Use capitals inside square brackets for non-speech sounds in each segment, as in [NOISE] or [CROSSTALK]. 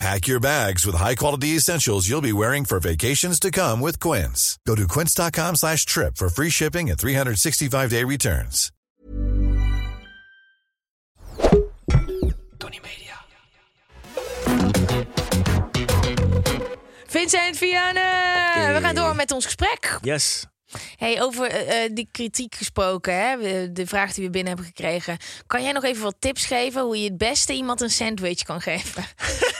Pack your bags with high-quality essentials you'll be wearing for vacations to come with Quince. Go to quince.com slash trip for free shipping and 365-day returns. Tony Media. Vincent Vianne, we gaan door met ons gesprek. Yes. Hey, over eh, eh, die kritiek gesproken, hè? de vraag die we binnen hebben gekregen. Kan jij nog even wat tips geven hoe je het beste iemand een sandwich kan geven? [LAUGHS]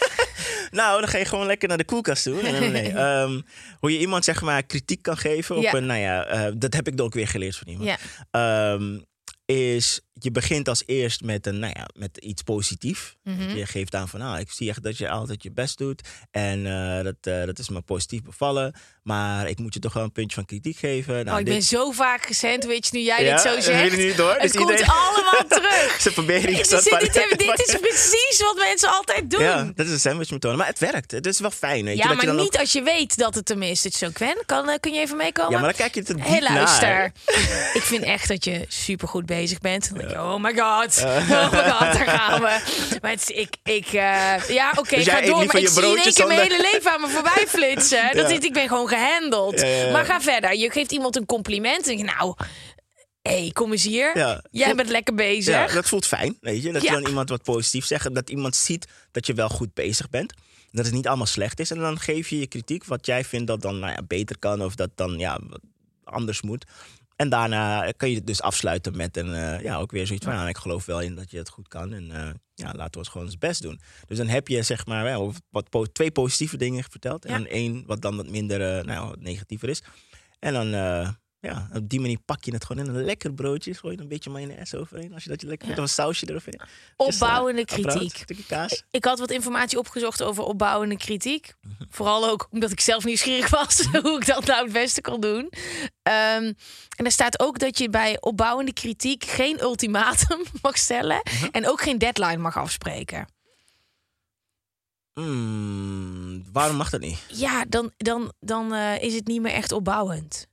Nou, dan ga je gewoon lekker naar de koelkast toe. Nee. [LAUGHS] Ehm, hoe je iemand zeg maar kritiek kan geven op Ja. een, nou ja, eh, dat heb ik ook weer geleerd van iemand. Ja. Ehm, is je begint als eerst met, een, nou ja, met iets positiefs. Mhm. Je geeft aan van, nou, ik zie echt dat je altijd je best doet. En eh, dat, eh, dat is me positief bevallen. Maar ik moet je toch wel een puntje van kritiek geven. Nou, oh, ik dit- ben zo vaak gesandwiched nu jij Ja, dit zo dat zegt. je niet door. Het Dus komt iedereen- allemaal [LAUGHS] terug. Ze proberen iets te- dit is [LAUGHS] precies wat mensen altijd doen. Ja, dat is een sandwichmethode. Maar het werkt. Het is wel fijn. Weet je, Ja, dat je maar dan niet ook- als je weet dat het. Dit is zo Gwen. Kan, eh, kun je even meekomen? Ja, maar dan kijk je te diep Hé, luister. naar. [LAUGHS] ik vind echt dat je super goed bezig bent. Oh my god. [LAUGHS] Oh my god, daar gaan we. Maar het ik, ik eh, ja, oké, Dus ik ga door. Maar ik zie in één keer mijn hele leven aan me voorbij [LAUGHS] flitsen. Dat is, ik ben gewoon gehandeld. Maar ga verder. Je geeft iemand een compliment. En denk nou, hé, hey, kom eens hier. Ja. Jij Voelt- bent lekker bezig. Ja, dat voelt fijn, weet je. Dat Ja. je dan iemand wat positief zegt. Dat iemand ziet dat je wel goed bezig bent. Dat het niet allemaal slecht is. En dan geef je je kritiek wat jij vindt dat dan nou ja, beter kan. Of dat dan ja, anders moet. En daarna kun je het dus afsluiten met een, eh, ja, ook weer zoiets van... ja, ik geloof wel in dat je het goed kan. En eh, ja, laten we het gewoon ons best doen. Dus dan heb je zeg maar wel wat, po- twee positieve dingen verteld. Ja. En één wat dan wat minder eh, nou, negatiever is. En dan... ja, op die manier pak je het gewoon in een lekker broodje. Gooi je een beetje mayonaise overheen. Als je dat je lekker vindt. Of een sausje eroverheen. Opbouwende Dus, eh, kritiek. kaas. Ik had wat informatie opgezocht over opbouwende kritiek. Mhm. Vooral ook omdat ik zelf nieuwsgierig was [LAUGHS] hoe ik dat nou het beste kon doen. Ehm, en er staat ook dat je bij opbouwende kritiek geen ultimatum [LAUGHS] mag stellen. Mhm. En ook geen deadline mag afspreken. Mm, waarom mag dat niet? Ja, dan, dan, dan eh, is het niet meer echt opbouwend.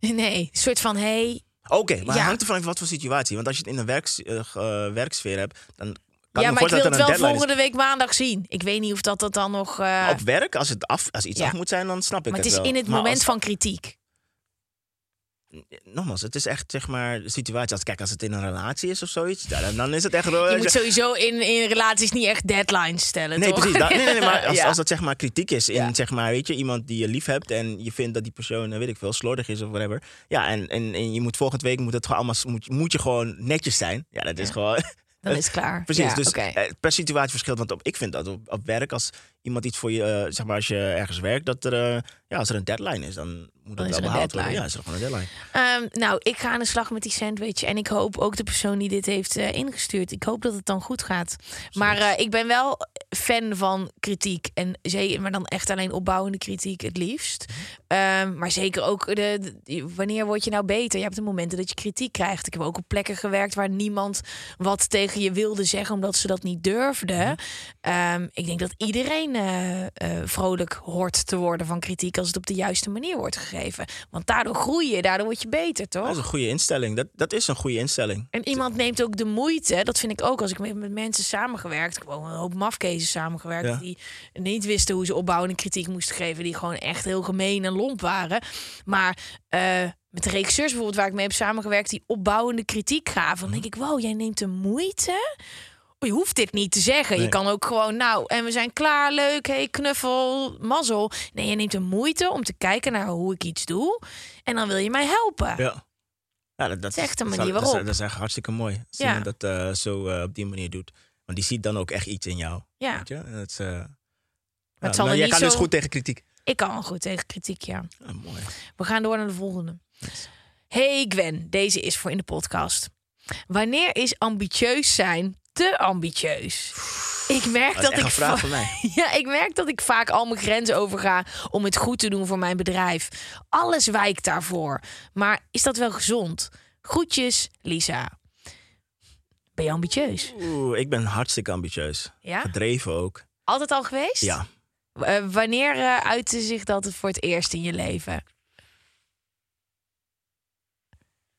[LAUGHS] Nee, een soort van hey. Oké, maar Ja. het hangt ervan af wat voor situatie. Want als je het in een werks, eh, eh, werksfeer hebt, dan kan ja, maar ik wil het wel volgende week maandag zien. Ik weet niet of dat, dat dan nog. eh. Op werk, als, het af, als iets Ja. af moet zijn, dan snap ik maar het het is wel. in het Maar moment als- van kritiek. Nogmaals, het is echt zeg maar de situatie. Als, kijk, als het in een relatie is of zoiets, dan, dan is het echt... Je moet sowieso in, in relaties niet echt deadlines stellen. Nee, toch? precies. Dat, nee, nee, nee, maar [LAUGHS] als, Ja. als dat zeg maar kritiek is in, Ja. zeg maar, weet je, iemand die je lief hebt en je vindt dat die persoon, eh, weet ik veel, slordig is of whatever. Ja, en, en, en je moet volgende week moet het gewoon allemaal, moet, moet je gewoon netjes zijn. Ja, dat is Ja. gewoon... Dan is het [LAUGHS] klaar. Precies, Ja, dus oké. eh, per situatie verschilt. Want op, ik vind dat op, op werk, als iemand iets voor je, eh, zeg maar, als je ergens werkt, dat er, eh, ja, als er een deadline is, dan moet dat is wel behaald worden. Ja, is er gewoon een deadline. Ehm, nou, ik ga aan de slag met die sandwich. En ik hoop ook de persoon die dit heeft eh, ingestuurd. Ik hoop dat het dan goed gaat. Maar ik ben wel fan van kritiek. En zeker, maar dan echt alleen opbouwende kritiek het liefst. Ehm, maar zeker ook de, de- wanneer word je nou beter? Je hebt de momenten dat je kritiek krijgt. Ik heb ook op plekken gewerkt waar niemand wat tegen je wilde zeggen omdat ze dat niet durfden. Ehm, ik denk dat iedereen eh, vrolijk hoort te worden van kritiek als het op de juiste manier wordt gegeven. Want daardoor groei je, daardoor word je beter, toch? Dat is een goede instelling. Dat, dat is een goede instelling. En iemand neemt ook de moeite, dat vind ik ook als ik met, met mensen samengewerkt, gewoon een hoop mafkezen samengewerkt, Ja. die niet wisten hoe ze opbouwende kritiek moesten geven, die gewoon echt heel gemeen en lomp waren. Maar eh, met de regisseurs bijvoorbeeld waar ik mee heb samengewerkt, die opbouwende kritiek gaven, dan denk ik, wow, jij neemt de moeite. Je hoeft dit niet te zeggen. Je kan ook gewoon, nou, en we zijn klaar, leuk, hey, knuffel, mazzel. Nee, je neemt de moeite om te kijken naar hoe ik iets doe. En dan wil je mij helpen. Ja. Ja, dat, dat is echt een dat manier dat is- waarop. Dat is echt hartstikke mooi. Als Ja. dat eh, zo eh, op die manier doet. Want die ziet dan ook echt iets in jou. Ja, Weet je? En Dat is, eh, ja, het zal er jij kan dus goed tegen kritiek. ik kan goed tegen kritiek, ja. Ja, mooi. We gaan door naar de volgende. Hey Gwen, deze is voor in de podcast. Wanneer is ambitieus zijn te ambitieus? Ik merk Dat ik vraag van mij. [LAUGHS] Ja, ik merk dat ik vaak al mijn grenzen overga om het goed te doen voor mijn bedrijf. Alles wijkt daarvoor. Maar is dat wel gezond? Groetjes, Lisa. Ben je ambitieus? Oeh, ik ben hartstikke ambitieus. Ja? Gedreven ook. Altijd al geweest? Ja. Eh, wanneer eh, uitte zich dat voor het eerst in je leven?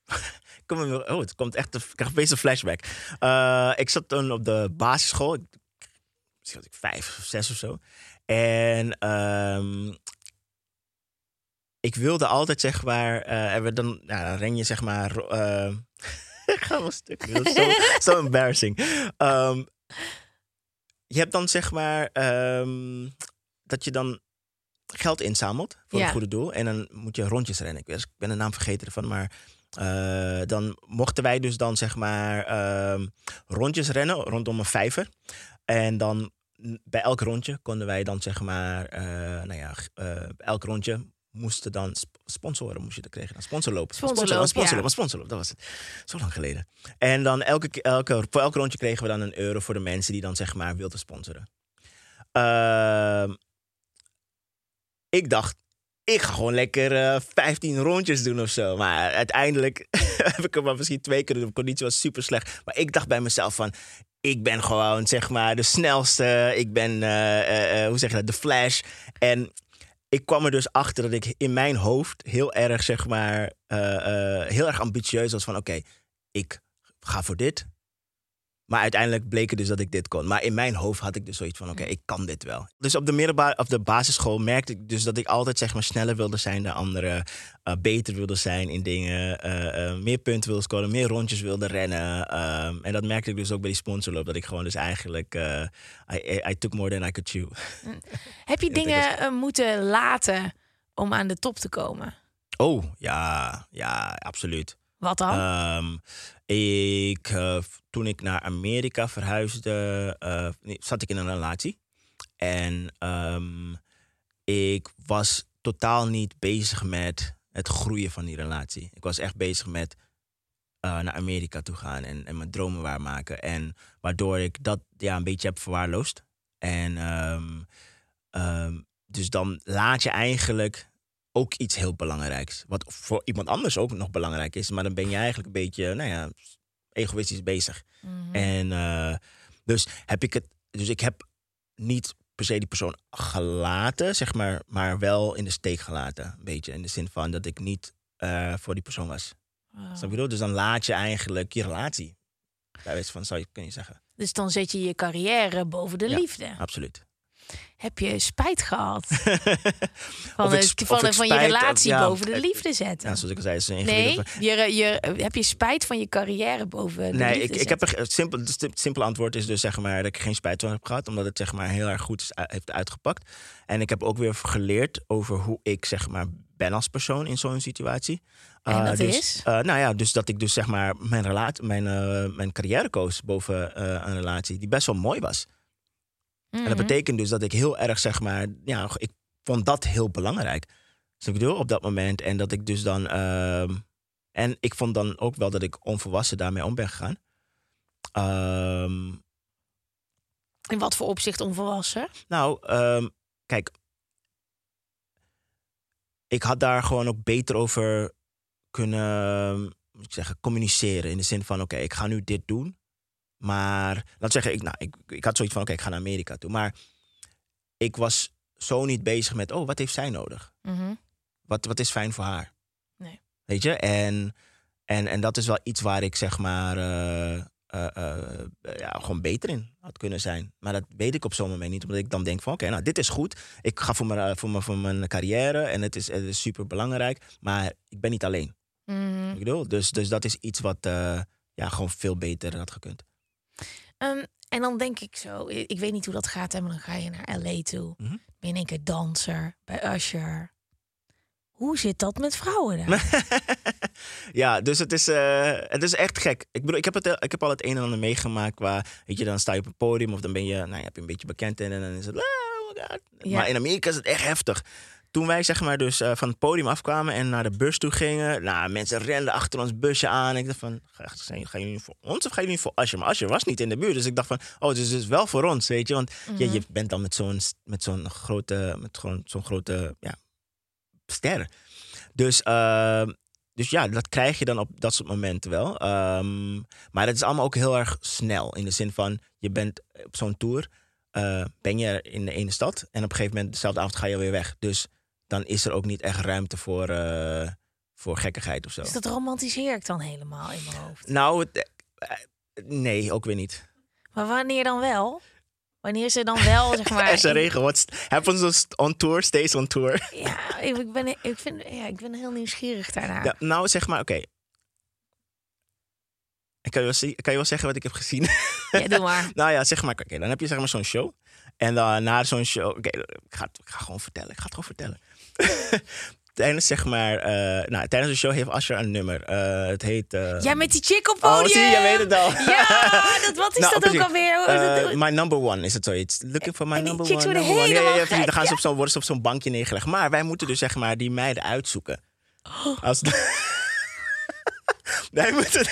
Kom er- oh, het komt echt. Ik krijg opeens een flashback. Eh, ik zat toen op de basisschool. Ik- Misschien was ik vijf of zes of zo. En ehm, ik wilde altijd zeg maar. eh, en we dan, ren je zeg maar. eh, [LAUGHS] ik ga wel stuk. Dat is zo, zo [LAUGHS] embarrassing. Ehm, je hebt dan zeg maar. ehm, dat je dan geld inzamelt voor Ja. het goede doel. En dan moet je rondjes rennen. Ik ben de naam vergeten ervan, maar eh, dan mochten wij dus dan zeg maar ehm, rondjes rennen rondom een vijver. En dan mm, bij elk rondje konden wij dan zeg maar, eh, nou ja, eh, elk rondje moesten dan sp- sponsoren moest je dan kregen dan sponsorloop. Sponsorloop, sponsorloop, ja. sponsorloop, dat was het. Zo lang geleden. En dan elke, ke- elke, voor elk rondje kregen we dan een euro voor de mensen die dan zeg maar wilden sponsoren. Ehm, ik dacht, ik ga gewoon lekker eh 15 rondjes doen of zo. Maar uiteindelijk [LAUGHS] heb ik er maar misschien twee keer doen. De conditie was super slecht. Maar ik dacht bij mezelf van, ik ben gewoon zeg maar de snelste. Ik ben, eh, eh, eh, hoe zeg je dat, de flash. En ik kwam er dus achter dat ik in mijn hoofd heel erg zeg maar, eh, eh, heel erg ambitieus was van, oké, ik ga voor dit. Maar uiteindelijk bleek het dus dat ik dit kon. Maar in mijn hoofd had ik dus zoiets van, oké, ik kan dit wel. Dus op de middelbare of de basisschool merkte ik dus dat ik altijd zeg maar sneller wilde zijn dan anderen. eh, beter wilde zijn in dingen. eh, eh, meer punten wilde scoren, meer rondjes wilde rennen. ehm, en dat merkte ik dus ook bij die sponsorloop. Dat ik gewoon dus eigenlijk, I, took more than I could chew. [LAUGHS] Heb je dingen moeten laten om aan de top te komen? Oh, ja, ja, absoluut. Wat dan? Ehm, ik, eh, toen ik naar Amerika verhuisde, eh, zat ik in een relatie. En ehm, ik was totaal niet bezig met het groeien van die relatie. Ik was echt bezig met eh, naar Amerika toe gaan en, en mijn dromen waarmaken. En waardoor ik dat ja, een beetje heb verwaarloosd. En ehm, dus dan laat je eigenlijk ook iets heel belangrijks. Wat voor iemand anders ook nog belangrijk is. Maar dan ben je eigenlijk een beetje, nou ja, egoïstisch bezig. Mhm. En eh, dus heb ik het. Dus ik heb niet per se die persoon gelaten, zeg maar, maar wel in de steek gelaten. Een beetje. In de zin van dat ik niet eh, voor die persoon was. Snap je ik bedoel? Dus dan laat je eigenlijk je relatie. Bij wijze van, zou je kunnen zeggen. Dus dan zet je je carrière boven de Ja. liefde. Absoluut. Heb je spijt gehad [LAUGHS] van, ik het, van, je relatie ja, boven de liefde zetten? Ja, zoals ik al zei, is een nee, je, je, heb je spijt van je carrière boven de Nee, liefde ik, ik heb er, het, simpel, het simpele antwoord is dus zeg maar dat ik geen spijt van heb gehad, omdat het zeg maar heel erg goed is, u- heeft uitgepakt. En ik heb ook weer geleerd over hoe ik zeg maar ben als persoon in zo'n situatie. En Eh, dat dus, is? eh, nou ja, dus dat ik dus zeg maar mijn, relatie, mijn, eh, mijn carrière koos boven eh, een relatie die best wel mooi was. En dat Mhm. betekent dus dat ik heel erg, zeg maar, ja, ik vond dat heel belangrijk. Dus ik bedoel, op dat moment. En dat ik dus dan. ehm, en ik vond dan ook wel dat ik onvolwassen daarmee om ben gegaan. Ehm, In wat voor opzicht onvolwassen? nou, ehm, kijk. Ik had daar gewoon ook beter over kunnen moet ik zeggen, communiceren. In de zin van: oké, ik ga nu dit doen. Maar laat zeggen, ik, nou, ik, ik had zoiets van: oké, ik ga naar Amerika toe. Maar ik was zo niet bezig met: oh, wat heeft zij nodig? Mhm. Wat, wat is fijn voor haar? Nee. Weet je? En, en, en dat is wel iets waar ik zeg maar eh, eh, eh, ja, gewoon beter in had kunnen zijn. Maar dat weet ik op zo'n moment niet. Omdat ik dan denk van oké, nou dit is goed. Ik ga voor mijn, voor mijn, voor mijn carrière en het is, het is super belangrijk. Maar ik ben niet alleen. Mhm. Ik bedoel, dus, dus dat is iets wat ja, gewoon veel beter had gekund. Ehm, en dan denk ik zo, ik weet niet hoe dat gaat, hè, maar dan ga je naar LA toe. Mhm. Ben je in één keer danser bij Usher. Hoe zit dat met vrouwen daar? [LAUGHS] ja, dus het is, eh, het is echt gek. Ik bedoel, ik heb, het, ik heb al het een en ander meegemaakt waar, weet je, dan sta je op een podium of dan ben je, nou, je heb je een beetje bekend in en dan is het, oh my god. Ja. Maar in Amerika is het echt heftig. Toen wij zeg maar dus eh, van het podium afkwamen en naar de bus toe gingen, nou, mensen renden achter ons busje aan. Ik dacht van, ga- zijn- gaan jullie nu voor ons of gaan jullie nu voor Asje? Maar Asje was niet in de buurt, dus ik dacht van, oh, dus het is wel voor ons, weet je. Want je, je bent dan met zo'n met zo'n grote, met gewoon zo'n grote, ja, ster. Dus, eh, dus ja, dat krijg je dan op dat soort momenten wel. Ehm, maar het is allemaal ook heel erg snel. In de zin van, je bent op zo'n tour, eh, ben je in de ene stad. En op een gegeven moment, dezelfde avond ga je weer weg. Dus dan is er ook niet echt ruimte voor, eh, voor gekkigheid of zo. Dus dat romantiseer ik dan helemaal in mijn hoofd. Nou, het- eh, nee, ook weer niet. Maar wanneer dan wel? Wanneer ze dan wel, [LAUGHS] zeg maar... Er is een regel. What's happens on tour, stays on tour. Ja, ik ben, ik, vind, ja, ik ben heel nieuwsgierig daarna. Ja, nou, zeg maar, oké. Ik kan je, wel, zie- kan je wel zeggen wat ik heb gezien? Ja, doe [LAUGHS] maar. nou ja, zeg maar, oké, dan heb je zeg maar zo'n show. En dan na zo'n show, oké, ik, ga, het- ik ga gewoon vertellen. Ik ga het gewoon vertellen. [LAUGHS] tijdens zeg maar, eh, nou, tijdens de show heeft Asher een nummer. Eh, het heet. eh, Ja, met die chick op Oh, podium. zie je, weet het al. Ja, [LAUGHS] dat, wat is nou, dat ook alweer? My number one is het zoiets. Looking for my En die number chicks one. worden number one. Ja, ja, ja. Dan gaan ze op zo'n, worden ze op zo'n bankje neergelegd. Maar wij moeten dus zeg maar die meiden uitzoeken. Als [LAUGHS] wij moeten.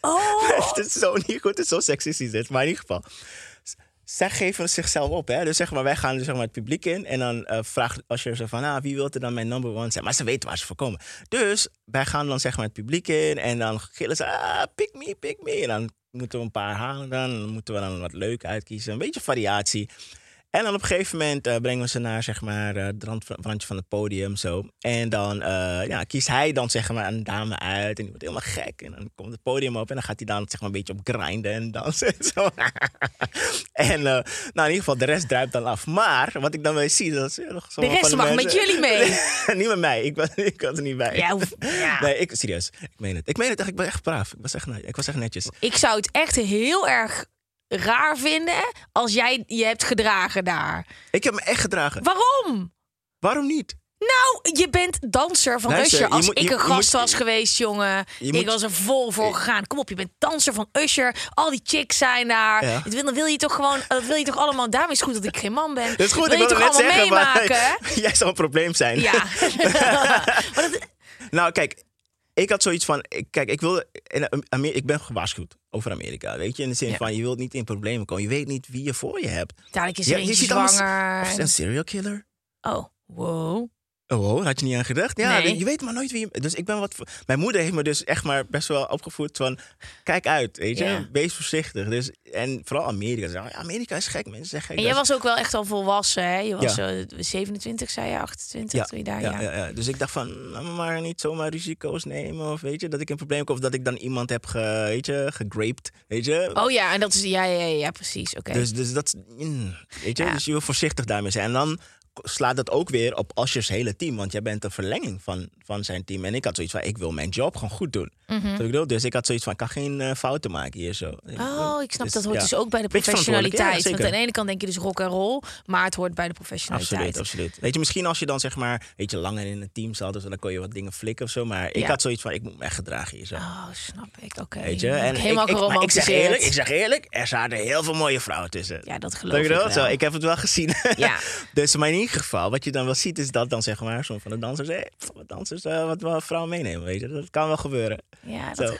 Oh, het is zo niet goed, het is zo seksistisch dit. Maar in ieder geval. Zij geven zichzelf op, hè? Dus zeg maar, wij gaan dus zeg maar het publiek in. En dan eh, vraagt als je zo van, ah, wie wil er dan mijn number one zijn? Maar ze weten waar ze voor komen. Dus wij gaan dan zeg maar het publiek in. En dan gillen ze, ah, pick me, pick me. En dan moeten we een paar halen dan. En dan moeten we dan wat leuk uitkiezen. Een beetje variatie. En dan op een gegeven moment eh, brengen we ze naar zeg maar, eh, het rand, randje van het podium. Zo. En dan eh, ja, kiest hij dan zeg maar, een dame uit. En die wordt helemaal gek. En dan komt het podium op. En dan gaat hij dan zeg maar, een beetje op grinden en dansen. En, zo. [LAUGHS] en nou, in ieder geval, de rest druipt dan af. Maar wat ik dan weer zie, dat is de rest mag met jullie [LAUGHS] mee. niet met mij. Ik, ben, [LAUGHS] ik was er niet bij. Ja. Nee, ik, serieus. Ik meen het. Ik meen het echt. Ik ben echt braaf. Ik was echt, ik was echt netjes. Ik zou het echt heel erg raar vinden als jij je hebt gedragen daar. Ik heb me echt gedragen. Waarom? Waarom niet? Nou, je bent danser van Luister, Usher. je Als moet- ik je- een je gast moet- was geweest, jongen. Je ik moet- was er vol voor gegaan. Kom op, je bent danser van Usher. Al die chicks zijn daar. Ja. Dat wil, dan wil je toch gewoon, dat wil je toch allemaal. Daarom is het goed dat ik geen man ben. Dat is goed, wil je ik toch wilde net allemaal zeggen, meemaken? maar [LAUGHS] jij zou een probleem zijn. Ja. [LAUGHS] [LAUGHS] maar dat, Nou, kijk, ik had zoiets van, ik- kijk, ik wilde, in Amer- ik ben gewaarschuwd over Amerika, weet je, in de zin Ja. van, je wilt niet in problemen komen, je weet niet wie je voor je hebt. dadelijk is er eentje ziet allemaal- zwanger. Of een serial killer. Oh, wow. Oh, had je niet aan gedacht? Ja, Nee. je weet maar nooit wie je... Dus ik ben wat... Mijn moeder heeft me dus echt maar best wel opgevoed van... Kijk uit, weet je. Ja. Wees voorzichtig. Dus, en vooral Amerika. Ja, Amerika is gek, mensen zeggen. En jij was ook wel echt al volwassen, hè? Je was Ja. zo 27, zei je, 28, toen je daar, ja. ja, ja, ja. Dus ik dacht van, maar niet zomaar risico's nemen. Of weet je, dat ik in problemen kom. Of dat ik dan iemand heb ge, weet je, gegraped. Weet je. Oh ja, en dat is, ja, ja, ja, ja precies, oké. Dus, dus dat, mm, weet je, Ja. dus je wil voorzichtig daarmee zijn. En dan slaat dat ook weer op Asher's hele team. Want jij bent een verlenging van, van zijn team. En ik had zoiets van, ik wil mijn job gewoon goed doen. Ik bedoel? Dus ik had zoiets van, ik kan geen eh, fouten maken hier zo. Oh, ik snap Dus, dat hoort ja. dus ook bij de professionaliteit. ja, Want aan de ene kant denk je dus rock en roll, maar het hoort bij de professionaliteit. Absoluut, absoluut. Weet je, misschien als je dan zeg maar, weet je, langer in een team zat, dus dan kon je wat dingen flikken of zo. Maar ik had zoiets van, ik moet me echt gedragen hier zo. Oh, snap ik. Oké. Weet je? En ik helemaal ik, ik, maar ik zeg eerlijk, ik zeg eerlijk, er zaten heel veel mooie vrouwen tussen. Ja, dat geloof ik wel. Zo, ik heb het wel gezien. Ja. [LAUGHS] dus maar in ieder geval, wat je dan wel ziet, is dat dan zeg maar, sommige van de dansers, hey, wat dansers, eh, wat wel vrouwen meenemen, weet je. Dat kan wel gebeuren. Ja, dat Zo.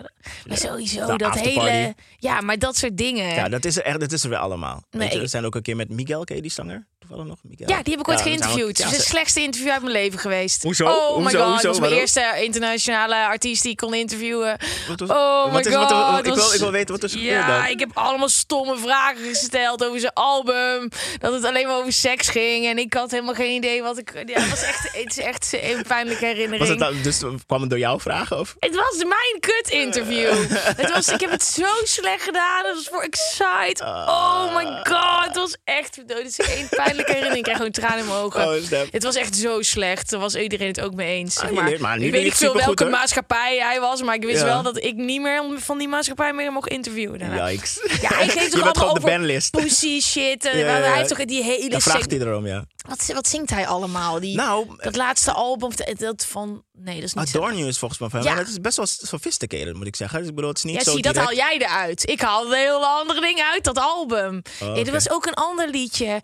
maar sowieso, dat hele... Ja, maar dat soort dingen. Ja, dat is er echt, dat is er weer allemaal. Weet je, we zijn ook een keer met Miguel, ken je die zanger? Toevallig nog, Miguel? Ja, die heb ik ooit Ja, geïnterviewd. het is het slechtste interview uit mijn leven geweest. Hoezo? Oh my god, Hoezo? dat was mijn Waarom? eerste internationale artiest die ik kon interviewen. Wat was- Oh my wat is- god. wat- wat- ik, wil, ik wil weten wat er is gebeurd Ja, dan. ik heb allemaal stomme vragen gesteld over zijn album. Dat het alleen maar over seks ging. En ik had helemaal geen idee wat ik... Ja, het, was echt, het is echt een pijnlijke herinnering. Was het dan, dus kwam het door jouw vragen? Of? Het was mijn kut-interview. het was, ik heb het zo slecht gedaan. Het was voor Excite. Oh my god. Het was echt... Het is een pijnlijke herinnering. Ik krijg gewoon tranen in mijn ogen. Oh, het was echt zo slecht. Daar was iedereen het ook mee eens. Zeg Ah, je maar. nu ik weet niet veel welke hoor. maatschappij hij was. Maar ik wist Ja. wel dat ik niet meer van die maatschappij meer mocht interviewen. daarna. Yikes. Ja, hij geeft [LAUGHS] toch allemaal op de over bandlist. pussy shit. en Ja, ja, ja. Hij heeft toch die hele... Dan vraagt hij erom, ja. wat, wat zingt hij allemaal? Die, Nou, dat laatste album, dat- dat van... Nee, dat is niet. Adorno is volgens mij van. Ja. Dat is best wel sophisticated, moet ik zeggen. Dus ik bedoel, het is niet Ja, zo zie, dat haal jij eruit. Ik haal hele andere dingen uit dat album. Oh, er oké. was ook een ander liedje.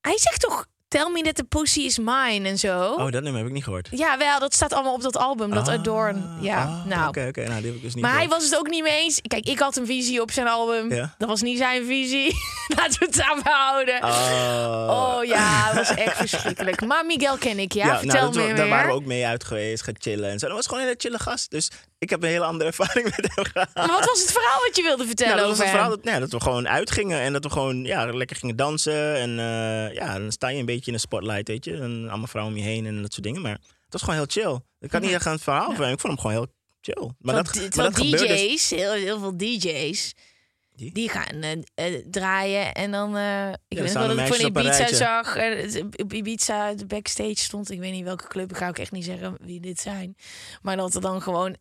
Hij zegt toch Tell Me That The Pussy Is Mine en zo. Oh, dat nummer heb ik niet gehoord. Ja, wel, dat staat allemaal op dat album, dat Ah, Adorn. Ja, ah, nou. Oké, oké. Nou, die heb ik dus niet Maar hij was het ook niet mee eens. Kijk, ik had een visie op zijn album. Ja. Dat was niet zijn visie. [LAUGHS] Laten we het samen houden. Oh. Oh ja, het was echt verschrikkelijk. Maar Miguel ken ik, ja. Vertel nou, dat, me wa- meer. daar waren we ook mee uit geweest, gaan chillen en zo. Dat was gewoon een hele chille gast. Dus ik heb een hele andere [LAUGHS] ervaring met hem gehad. Maar wat was het verhaal wat je wilde vertellen Nou, dat was over het verhaal dat, ja, dat we gewoon uitgingen en dat we gewoon ja, lekker gingen dansen. En eh, ja, dan sta je een beetje in de spotlight, weet je. En allemaal vrouwen om je heen en dat soort dingen. Maar het was gewoon heel chill. Ik kan niet echt aan het verhaal van. Ik vond hem gewoon heel chill. Maar dat, maar dat gebeurde dus- DJ's, heel, heel veel DJ's, Die? die, gaan eh, eh, draaien en dan... eh, ik dan weet nog dat ik voor Ibiza zag. op Ibiza de backstage stond. Ik weet niet welke club. Ik ga ook echt niet zeggen wie dit zijn. Maar dat er dan gewoon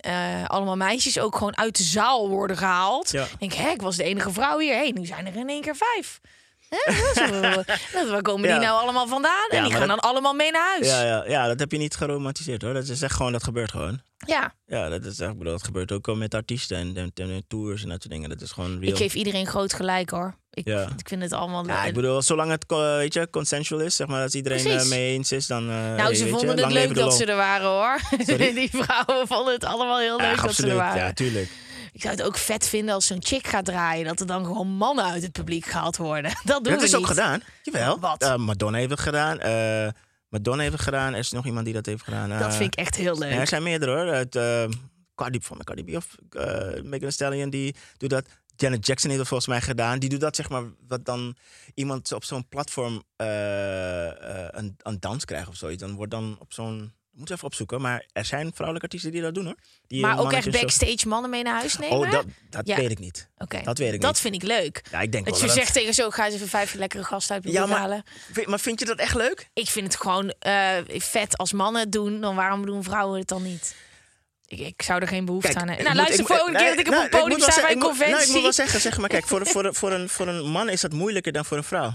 allemaal meisjes ook gewoon uit de zaal worden gehaald. Ja. Ik denk, hè, ik was de enige vrouw hier. Hé, nu zijn er in één keer vijf. Wel- [LAUGHS] Waar komen die nou allemaal vandaan? En die gaan dat- dan allemaal mee naar huis. Ja, ja, ja, dat heb je niet geromantiseerd hoor. Dat is echt gewoon, dat gebeurt gewoon. ja. Ja, dat, is echt, ik bedoel, dat gebeurt ook al met artiesten en, en, en tours en dat soort dingen. Dat is gewoon real. Ik geef iedereen groot gelijk hoor. Ik, Ja. ik vind het allemaal... Ja, ik bedoel, zolang het co- weet je, consensual is, zeg maar, als iedereen Precies. eh, mee eens is, dan. eh, Nou, ze weet je, vonden het leuk dat ze er waren hoor. [LAUGHS] Die vrouwen vonden het allemaal heel leuk Ja, dat ze er waren. Ja, tuurlijk. Ik zou het ook vet vinden als zo'n chick gaat draaien. Dat er dan gewoon mannen uit het publiek gehaald worden. [LAUGHS] Dat doen Dat we is ook gedaan. Jawel. Wat? Eh, Madonna heeft het gedaan. eh, Madonna heeft het gedaan. Er is nog iemand die dat heeft gedaan. Dat Eh, vind ik echt heel leuk. er zijn meerdere hoor. Eh, Cardi, van Cardi B of Megan Thee Stallion, die doet dat. Janet Jackson heeft het volgens mij gedaan. Die doet dat, zeg maar, wat dan iemand op zo'n platform een, een dans krijgt of zoiets. Dan wordt dan op zo'n... Moet even opzoeken, maar er zijn vrouwelijke artiesten die dat doen hoor. Die maar een ook echt backstage mannen mee naar huis nemen? Oh, dat, dat Ja. weet ik niet. Oké. dat weet ik Dat niet. vind ik leuk. Ja, ik denk Dat wel je dat- zegt tegen zo, ga eens even vijf lekkere gasten uit Ja, maar- halen. Vind- Maar vind je dat echt leuk? Ik vind het gewoon eh, vet als mannen het doen. Dan waarom doen vrouwen het dan niet? Ik, ik zou er geen behoefte Kijk, aan hebben. Nou, moet- luister, ik- volgende keer dat ik op nou, een podium sta bij een moet- conventie. Nou, ik moet wel zeggen, zeg maar, kijk, voor, voor, [LAUGHS] voor, een, voor een man is dat moeilijker dan voor een vrouw.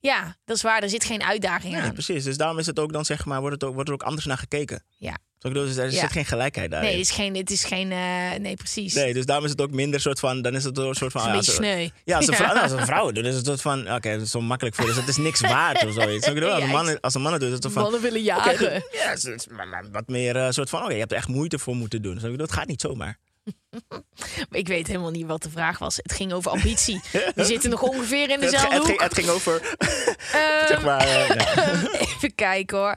Ja, dat is waar. Er zit geen uitdaging Nee, aan. precies. Dus daarom is het ook dan, zeg maar, wordt, het ook, wordt er ook anders naar gekeken. Ja. Ik bedoel, dus er Ja. zit geen gelijkheid daarin. Nee, het is geen... Het is geen eh, nee, precies. Nee, dus daarom is het ook minder soort van, dan is het een soort van... Een beetje ja, sneu. zo- Ja, als een vrouw, nou, als een vrouw doet, is het soort van, oké, dat is zo makkelijk voor, dus het is niks waard of zoiets. Zo ik bedoel, als, een man, als een man het doet, is het van... Mannen willen oké, jagen. ja, wat meer eh, soort van, oké, je hebt er echt moeite voor moeten doen. Zo ik bedoel, het gaat niet zomaar. Ik weet helemaal niet wat de vraag was. Het ging over ambitie. [LAUGHS] We zitten nog ongeveer in Het, dezelfde het, ging, hoek. het ging over, [LAUGHS] zeg maar... eh, ja. [LAUGHS] Even kijken hoor.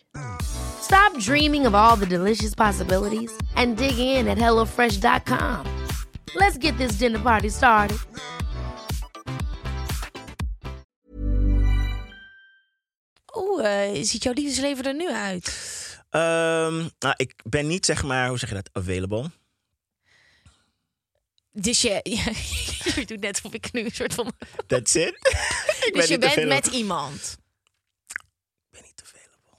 Stop dreaming of all the delicious possibilities and dig in at HelloFresh.com. Let's get this dinner party started. Hoe eh, ziet jouw liefdesleven er nu uit? Ehm, nou, ik ben niet, zeg maar, hoe zeg je dat, available. Dus je, [LAUGHS] je doet net of ik nu een soort van... That's it. [LAUGHS] Dus je bent met iemand. Ik ben niet available.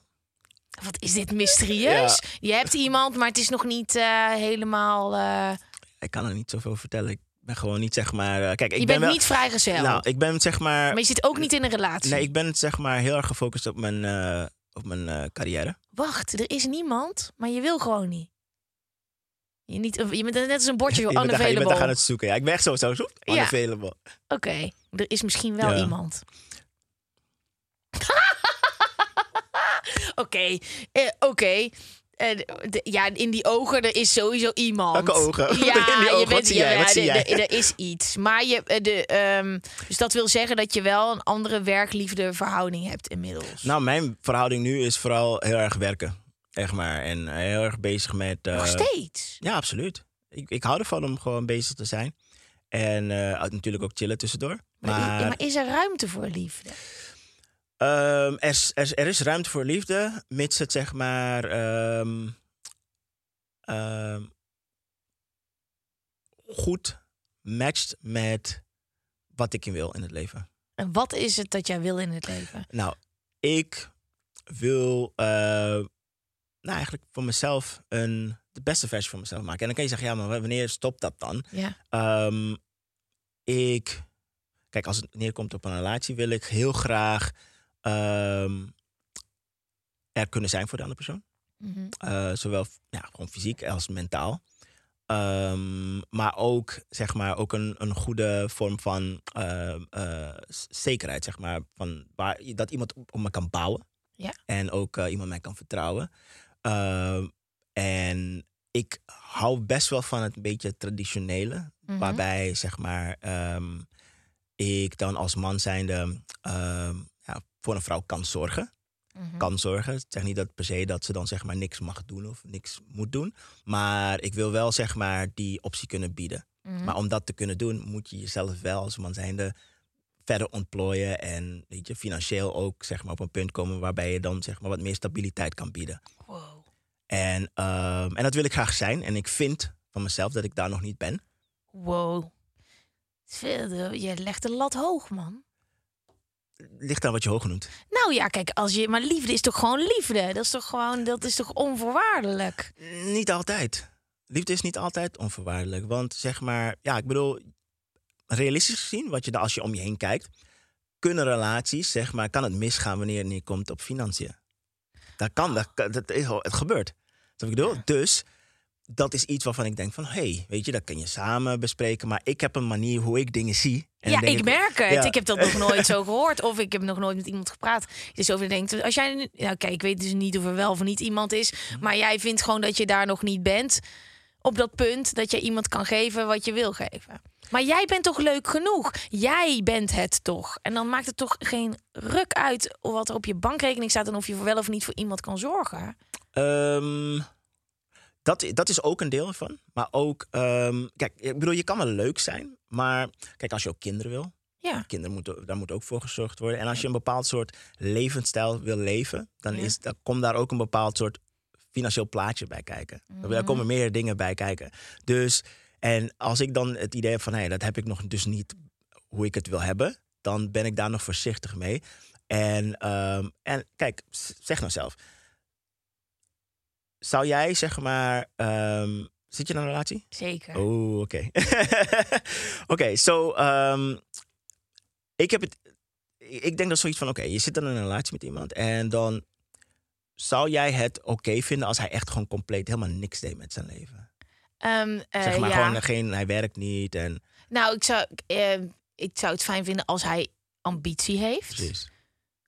Wat is dit mysterieus? Je hebt iemand, maar het is nog niet eh, helemaal... eh, Ik kan er niet zoveel vertellen. Ik ben gewoon niet, zeg maar... eh, kijk, ik je ben bent wel, niet vrijgezel. Nou, ik ben, zeg maar... maar je zit ook niet in een relatie. Nee, ik ben, zeg maar, heel erg gefocust op mijn, op mijn carrière. Wacht, er is niemand, maar je wil gewoon niet. Je, niet, je bent net als een bordje [LAUGHS] daar, je bent daar gaan het zoeken. Ja, ik ben echt zo, zo, zo Ja. Oké, er is misschien wel Ja. iemand. [LAUGHS] Oké, eh, oké. Eh, de- ja, in die ogen, er is sowieso iemand. Welke ogen? Ja, [LAUGHS] In die ogen, je wat bent, zie jij? Wat zie jij? Er is iets. Maar je, eh, de, ehm, dus dat wil zeggen dat je wel een andere werk-liefde verhouding hebt inmiddels. Nou, mijn verhouding nu is vooral heel erg werken. Echt maar. En heel erg bezig met... eh, Nog steeds. Ja, absoluut. Ik, ik hou ervan om gewoon bezig te zijn. En eh, natuurlijk ook chillen tussendoor. Maar, Maar, ja, maar is er ruimte voor liefde? Ehm, er, is- er, is- er is ruimte voor liefde, mits het zeg maar ehm, ehm, goed matcht met wat ik in wil in het leven. En wat is het dat jij wil in het leven? Nou, ik wil eh, nou, eigenlijk voor mezelf een, de beste versie van mezelf maken. En dan kan je zeggen, ja, maar wanneer stopt dat dan? Ja. Ik, kijk, als het neerkomt op een relatie, wil ik heel graag ehm, er kunnen zijn voor de andere persoon. Mhm. Eh, zowel ja, gewoon fysiek als mentaal. Ehm, maar ook, zeg maar, ook een, een goede vorm van ehm, eh, zekerheid, zeg maar. Van waar, dat iemand op, me kan bouwen. Ja. En ook eh, iemand mij kan vertrouwen. En ik hou best wel van het beetje traditionele. Mhm. Waarbij, zeg maar, ik dan als man zijnde ja, voor een vrouw kan zorgen Mhm. kan zorgen. Ik zeg niet dat per se dat ze dan zeg maar niks mag doen of niks moet doen. Maar ik wil wel zeg maar die optie kunnen bieden. Mhm. Maar om dat te kunnen doen, moet je jezelf wel als man zijnde verder ontplooien. En weet je, financieel ook zeg maar op een punt komen waarbij je dan zeg maar wat meer stabiliteit kan bieden. Wow. En, ehm, en dat wil ik graag zijn. En ik vind van mezelf dat ik daar nog niet ben. Wow. Je legt de lat hoog, man. Ligt aan wat je hoog noemt. Nou ja, kijk, als je, maar liefde is toch gewoon liefde? Dat is toch gewoon, dat is toch onvoorwaardelijk? Niet altijd. Liefde is niet altijd onvoorwaardelijk. Want zeg maar, ja, ik bedoel, realistisch gezien, wat je dan als je om je heen kijkt, kunnen relaties, zeg maar, kan het misgaan wanneer het neerkomt op financiën. Dat kan, dat, dat het gebeurt. Dat ik bedoel? Dus dat is iets waarvan ik denk van, hé, hey, weet je, dat kun je samen bespreken. Maar ik heb een manier hoe ik dingen zie. En ja, ik merk het. ja. Ik heb dat nog nooit zo [LAUGHS] gehoord. Of ik heb nog nooit met iemand gepraat. Dus over denkt, als jij nou kijk, ik weet dus niet of er wel of niet iemand is. Maar jij vindt gewoon dat je daar nog niet bent. Op dat punt dat je iemand kan geven wat je wil geven. Maar jij bent toch leuk genoeg? Jij bent het toch? En dan maakt het toch geen ruk uit wat er op je bankrekening staat en of je voor wel of niet voor iemand kan zorgen. Ehm, dat, dat is ook een deel van. Maar ook, ehm, kijk, ik bedoel, je kan wel leuk zijn. Maar kijk, als je ook kinderen wil, Ja. kinderen moeten, daar moet ook voor gezorgd worden. En als je een bepaald soort levensstijl wil leven, dan, is, dan komt daar ook een bepaald soort financieel plaatje bij kijken. Daar komen meer dingen bij kijken. Dus, en als ik dan het idee heb van, hé, dat heb ik nog dus niet hoe ik het wil hebben, dan ben ik daar nog voorzichtig mee. En, ehm, en kijk, zeg nou zelf. Zou jij, zeg maar, ehm, zit je in een relatie? Zeker. Oh, oké. [LAUGHS] Oké, zo. ehm, ik heb het. Ik denk dat zoiets van: oké, je zit in een relatie met iemand. En dan zou jij het oké vinden als hij echt gewoon compleet helemaal niks deed met zijn leven. Ehm, eh, zeg maar ja. gewoon geen, hij werkt niet en Nou, ik zou, eh, ik zou het fijn vinden als hij ambitie heeft. precies.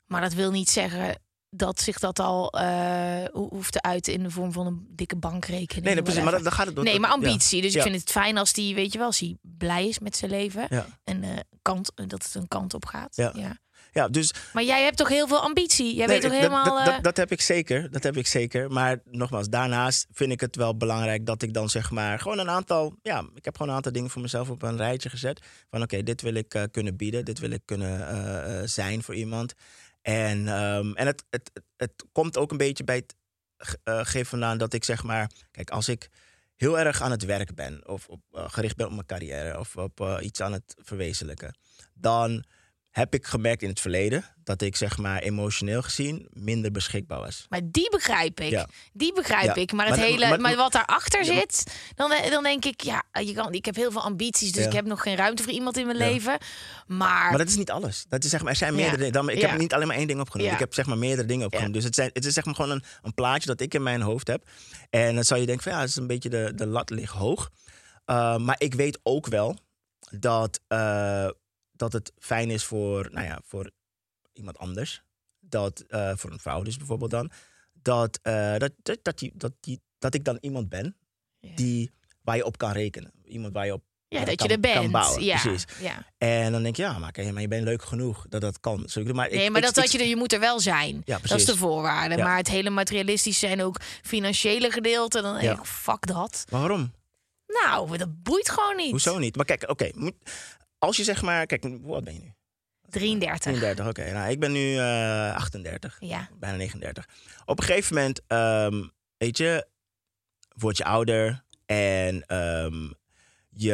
Maar dat wil niet zeggen dat zich dat al eh, ho- hoeft te uiten in de vorm van een dikke bankrekening. Nee, nee precies. Maar dan gaat het. nee, maar ambitie. Dus ik vind het fijn als die, weet je wel, als hij blij is met zijn leven. Ja. En eh, kant, dat het een kant op gaat. Ja. Ja. Ja, dus Maar jij hebt toch heel veel ambitie? Jij Nee, weet toch dat- helemaal... Dat, eh, dat, dat heb ik zeker. Dat heb ik zeker. Maar nogmaals, daarnaast vind ik het wel belangrijk dat ik dan zeg maar gewoon een aantal. Ja, ik heb gewoon een aantal dingen voor mezelf op een rijtje gezet. Van oké, dit wil ik eh, kunnen bieden. Dit wil ik kunnen eh, eh, zijn voor iemand. En, ehm, en het, het, het, komt ook een beetje bij het eh, geven vandaan dat ik zeg maar. Kijk, als ik heel erg aan het werk ben. Of op, eh, gericht ben op mijn carrière. Of op eh, iets aan het verwezenlijken. Dan heb ik gemerkt in het verleden dat ik zeg maar emotioneel gezien minder beschikbaar was. Maar die begrijp ik. Ja. Die begrijp Ja. ik. Maar, het Maar- hele, maar, maar- wat daarachter Ja, zit, dan, eh, dan denk ik, ja, je kan, ik heb heel veel ambities, dus ik heb nog geen ruimte voor iemand in mijn leven. Maar, Maar dat is niet alles. Dat is zeg maar, er zijn meerdere dingen. Dan- Ik heb niet alleen maar één ding opgenomen. Ik heb zeg maar meerdere dingen opgenomen. Dus het, zijn, het is zeg maar gewoon een, een plaatje dat ik in mijn hoofd heb. En dan zou je denken van ja, het is een beetje de, de lat ligt hoog. Uh, maar ik weet ook wel dat, uh, dat het fijn is voor, nou ja, voor iemand anders. Dat, uh, voor een vrouw dus bijvoorbeeld dan. Dat, uh, dat, dat, dat, die, dat, die, dat ik dan iemand ben die, waar je op kan rekenen. Iemand waar je op ja, eh, dat kan- je er bent. bouwen. ja. Precies. Ja. En dan denk je, ja, maar, kijk, maar je bent leuk genoeg dat dat kan. Zo, maar ik- Nee, maar ik- dat, je er, je moet er wel zijn. Ja, dat is de voorwaarde. Ja. Maar het hele materialistische en ook financiële gedeelte, dan denk ik, fuck dat. Waarom? Nou, dat boeit gewoon niet. Hoezo niet? Maar kijk, oké. Als je zeg maar... Kijk, oud ben je nu? 33. 33, oké. Nou, ik ben nu eh 38. Ja. Bijna 39. Op een gegeven moment, ehm, weet je, word je ouder en ehm, je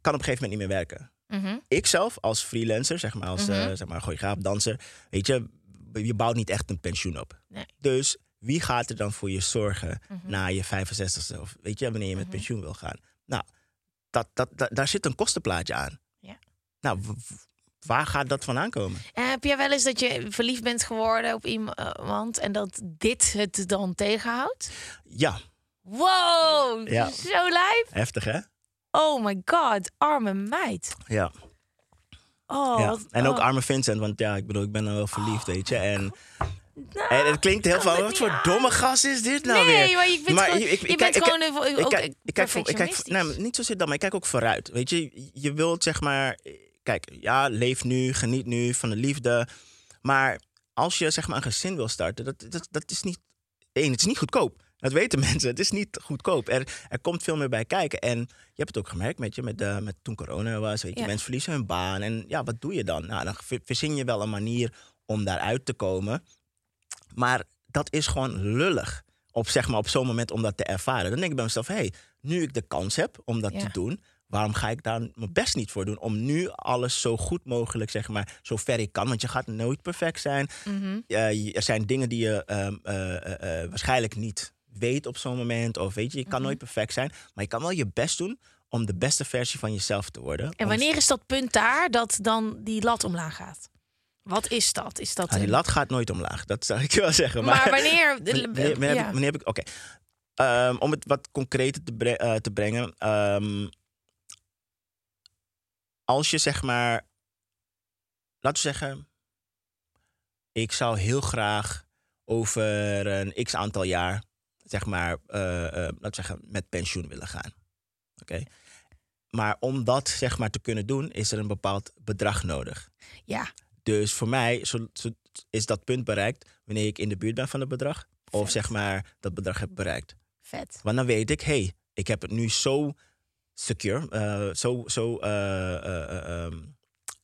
kan op een gegeven moment niet meer werken. Mhm. Ik zelf als freelancer, zeg maar, als Mhm. eh, zeg maar, danser, weet je, je bouwt niet echt een pensioen op. Nee. Dus wie gaat er dan voor je zorgen Mhm. na je 65ste of weet je, wanneer je met pensioen wil gaan? Nou, dat, dat, dat- daar zit een kostenplaatje aan. Ja. Nou, waar gaat dat vandaan komen? En heb jij wel eens dat je verliefd bent geworden op iemand en dat dit het dan tegenhoudt? Ja, Wow, Ja. zo lijp. heftig hè? Oh my god, arme meid. Ja. Oh, ja. En ook oh. arme Vincent, want ja, ik bedoel, ik ben dan wel verliefd, weet je. En, Nou, en het klinkt heel van, wat voor aan. domme gast is dit nou nee, weer? maar je bent gewoon, ik- ik- je ik bent gewoon ik- even- ik ook ik kijk, voor, ik kijk nee, niet zozeer dat, maar ik kijk ook vooruit. Weet je, je wilt zeg maar, kijk, ja, leef nu, geniet nu van de liefde. Maar als je zeg maar een gezin wil starten, dat, dat, dat is niet, één, het is niet goedkoop. Dat weten [LAUGHS] mensen, het is niet goedkoop. Er, er komt veel meer bij kijken. En je hebt het ook gemerkt met, je, met, de, met toen corona was. Weet je, Ja. mensen verliezen hun baan. En ja, wat doe je dan? Nou, dan ver- verzin je wel een manier om daaruit te komen. Maar dat is gewoon lullig. Op, zeg maar, op zo'n moment om dat te ervaren. Dan denk ik bij mezelf, hé, hey, nu ik de kans heb om dat Ja. te doen, waarom ga ik daar mijn best niet voor doen? Om nu alles zo goed mogelijk, zeg maar, zo ver ik kan. Want je gaat nooit perfect zijn. Mhm. Er zijn dingen die je ehm, eh, eh, eh, waarschijnlijk niet weet op zo'n moment. Of weet je, je kan Mhm. nooit perfect zijn. Maar je kan wel je best doen om de beste versie van jezelf te worden. En wanneer is dat punt daar dat dan die lat omlaag gaat? Wat is dat? Is dat Ah, die een- lat gaat nooit omlaag, dat zou ik wel zeggen. Maar wanneer? [LAUGHS] Wanneer, wanneer, heb ik- wanneer heb ik... Oké. Ehm, om het wat concreter te, bre- eh, te brengen. ehm, als je zeg maar... Laten we zeggen... Ik zou heel graag over een x aantal jaar... zeg maar, eh, laten we zeggen, met pensioen willen gaan. Oké? Maar om dat zeg maar te kunnen doen... is er een bepaald bedrag nodig. Ja, Dus voor mij zo, zo- is dat punt bereikt wanneer ik in de buurt ben van het bedrag. Of zeg maar dat bedrag heb bereikt. vet. Want dan weet ik, hey, ik heb het nu zo secure, eh, zo, zo eh, eh, eh, ehm,